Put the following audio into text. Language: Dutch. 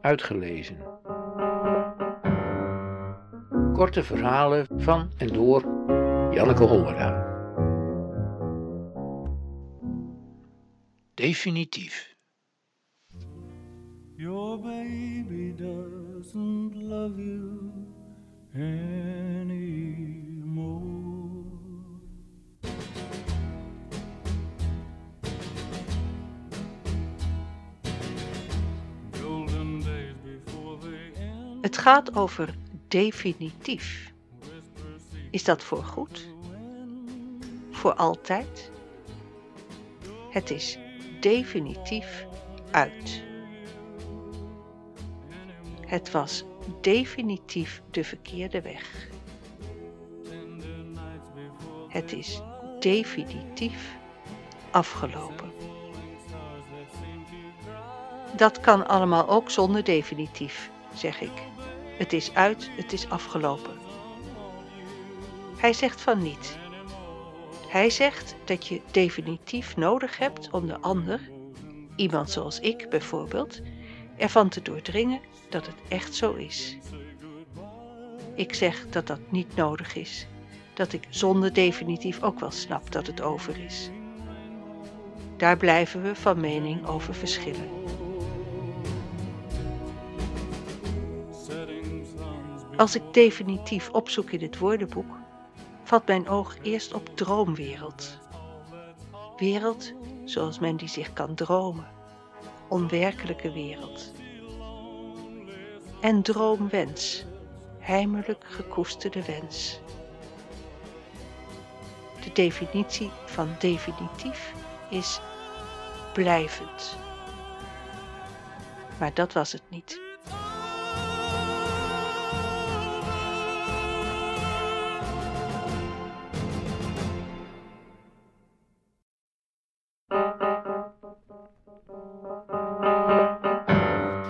uitgelezen. Korte verhalen van en door Janneke Hollera. Definitief. Your baby doesn't love you anymore. Het gaat over definitief. Is dat voor goed? Voor altijd? Het is definitief uit. Het was definitief de verkeerde weg. Het is definitief afgelopen. Dat kan allemaal ook zonder definitief, zeg ik. Het is uit, het is afgelopen. Hij zegt van niet. Hij zegt dat je definitief nodig hebt om de ander, iemand zoals ik bijvoorbeeld, ervan te doordringen dat het echt zo is. Ik zeg dat dat niet nodig is, dat ik zonder definitief ook wel snap dat het over is. Daar blijven we van mening over verschillen. Als ik definitief opzoek in het woordenboek, valt mijn oog eerst op droomwereld. Wereld zoals men die zich kan dromen, onwerkelijke wereld. En droomwens, heimelijk gekoesterde wens. De definitie van definitief is blijvend. Maar dat was het niet.